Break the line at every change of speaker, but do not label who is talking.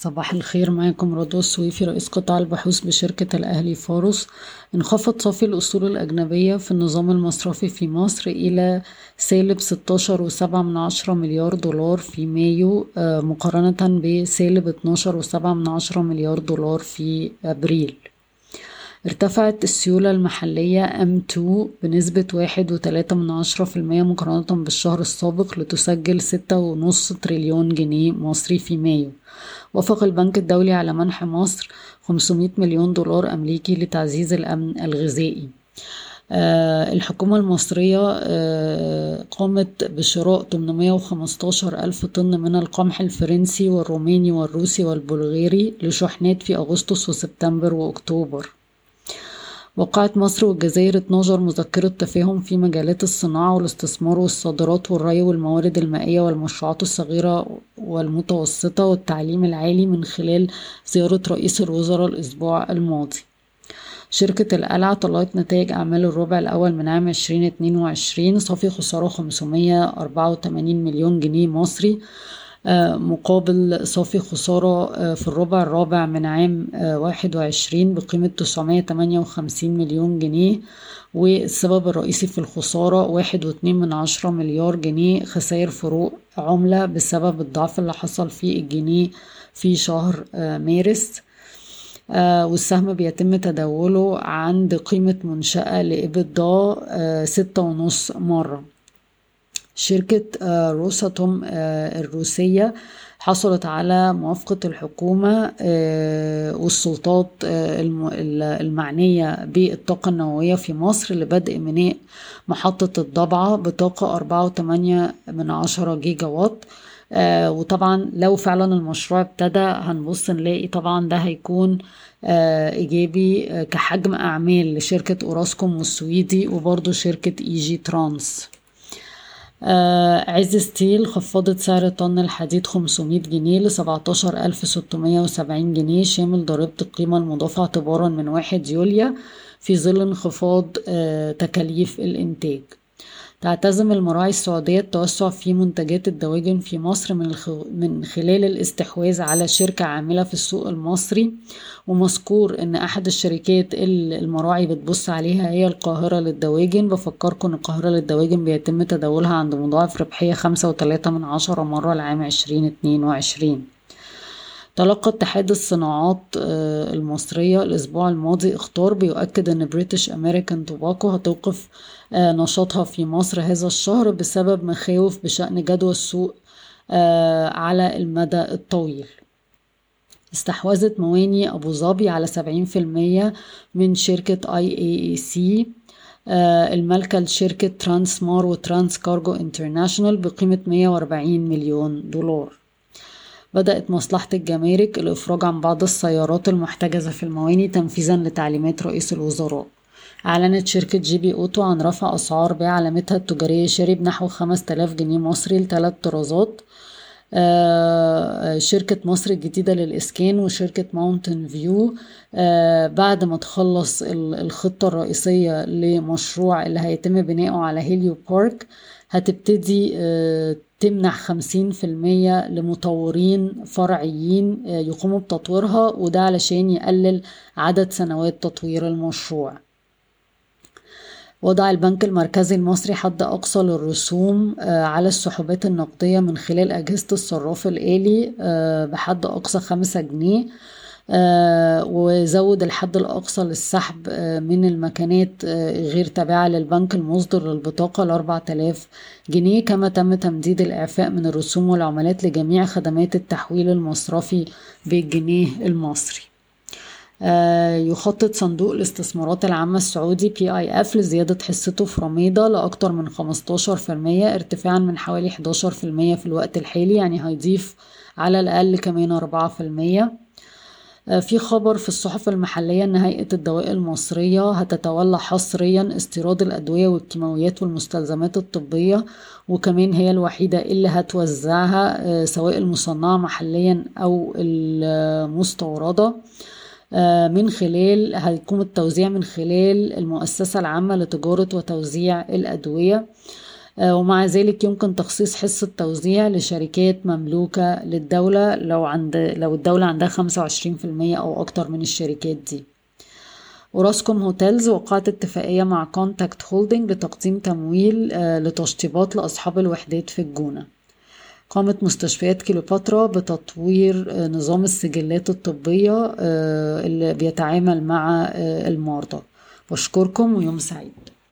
صباح الخير معاكم رضوى السويفي رئيس قطاع البحوث بشركة الأهلي فاروس انخفض صافي الأصول الأجنبية في النظام المصرفي في مصر إلى سالب ستاشر وسبعة من عشرة مليار دولار في مايو آه، مقارنة بسالب اتناشر وسبعة من عشرة مليار دولار في أبريل. ارتفعت السيولة المحلية M2 بنسبة واحد وتلاتة من عشرة في المية مقارنة بالشهر السابق لتسجل ستة ونص تريليون جنيه مصري في مايو. وافق البنك الدولي على منح مصر 500 مليون دولار أمريكي لتعزيز الأمن الغذائي. آه الحكومة المصرية آه قامت بشراء 815 ألف طن من القمح الفرنسي والروماني والروسي والبلغاري لشحنات في أغسطس وسبتمبر وأكتوبر. وقعت مصر والجزائر 12 مذكرة تفاهم في مجالات الصناعة والاستثمار والصادرات والري والموارد المائية والمشروعات الصغيرة والمتوسطة والتعليم العالي من خلال زيارة رئيس الوزراء الأسبوع الماضي. شركة القلعة طلعت نتائج أعمال الربع الأول من عام 2022 صافي خسارة 584 مليون جنيه مصري. مقابل صافي خسارة آه، في الربع الرابع من عام آه، واحد وعشرين بقيمة تسعمية تمانية وخمسين مليون جنيه. والسبب الرئيسي في الخسارة واحد واتنين من عشرة مليار جنيه خسائر فروق عملة بسبب الضعف اللي حصل في الجنيه في شهر مارس. والسهم بيتم تداوله عند قيمة منشأة لإبدا ستة ونص مرة. شركة آه، روساتوم آه، الروسية حصلت على موافقة الحكومة آه، والسلطات المعنية بالطاقة النووية في مصر لبدء بناء محطة الضبعة بطاقة أربعة وتمانية من عشرة جيجا وات وطبعا لو فعلا المشروع ابتدى هنبص نلاقي طبعا ده هيكون إيجابي كحجم أعمال لشركة أوراسكوم والسويدي وبرضه شركة Egytrans. عز Steel خفضت سعر طن الحديد 500 جنيه ستمية وسبعين جنيه شامل ضريبة القيمة المضافة اعتبارا من واحد يوليو في ظل انخفاض آه تكاليف الإنتاج. تعتزم المراعي السعودية التوسع في منتجات الدواجن في مصر من, من خلال الاستحواذ على شركة عاملة في السوق المصري. ومذكور إن أحد الشركات اللي المراعي بتبص عليها هي القاهرة للدواجن. بفكركم إن القاهرة للدواجن بيتم تداولها عند مضاعف ربحية خمسة وتلاتة من عشرة مرة لعام عشرين اتنين وعشرين. تلقى اتحاد الصناعات آه، المصرية الأسبوع الماضي إخطار بيؤكد أن British American Tobacco هتوقف آه، نشاطها في مصر هذا الشهر بسبب مخاوف بشأن جدوى السوق آه، على المدى الطويل. استحوذت مواني أبو ظبي على سبعين في المية من شركة IACC المالكة لشركة Transmar و Transcargo International بقيمة 140 مليون دولار. بدأت مصلحة الجمارك الإفراج عن بعض السيارات المحتجزة في المواني تنفيذا لتعليمات رئيس الوزراء. أعلنت شركة GB Auto عن رفع أسعار بيع علامتها التجارية Chery بنحو خمس تلاف جنيه مصري لثلاث طرازات. آه شركة مصر الجديدة للإسكان وشركة Mountain View آه بعد ما تخلص الخطة الرئيسية لمشروع اللي هيتم بناؤه على Helio Park هتبتدي آه في المية لمطورين فرعيين آه، يقوموا بتطويرها وده علشان يقلل عدد سنوات تطوير المشروع. وضع البنك المركزي المصري حد أقصى للرسوم آه، على السحوبات النقدية من خلال أجهزة الصراف الآلي آه، بحد أقصى خمسة جنيه. وزود الحد الأقصى للسحب آه، من المكانات آه، غير تابعة للبنك المصدر للبطاقة لأربع تلاف جنيه كما تم تمديد الإعفاء من الرسوم والعملات لجميع خدمات التحويل المصرفي بالجنيه المصري. يخطط صندوق الاستثمارات العامة السعودي بي اي اف لزيادة حصته في رميضة لأكثر من 15% ارتفاعا من حوالي 11% في الوقت الحالي يعني هيضيف على الأقل كمان 4% آه، في خبر في الصحف المحلية أن هيئة الدواء المصرية هتتولى حصريا استيراد الأدوية والكيماويات والمستلزمات الطبية وكمان هي الوحيدة اللي هتوزعها آه، سواء المصنعة محليا أو المستوردة. آه، من خلال هيكون التوزيع من خلال المؤسسة العامة لتجارة وتوزيع الأدوية. آه، ومع ذلك يمكن تخصيص حصة توزيع لشركات مملوكة للدولة لو عند لو الدولة عندها 25% أو أكتر من الشركات دي. أوراسكوم Hotels وقعت اتفاقية مع Contact Holding لتقديم تمويل آه، لتشطيبات لأصحاب الوحدات في الجونة. قامت مستشفيات كليوباترا بتطوير آه، نظام السجلات الطبية اللي بيتعامل مع المرضى. بشكركم ويوم سعيد.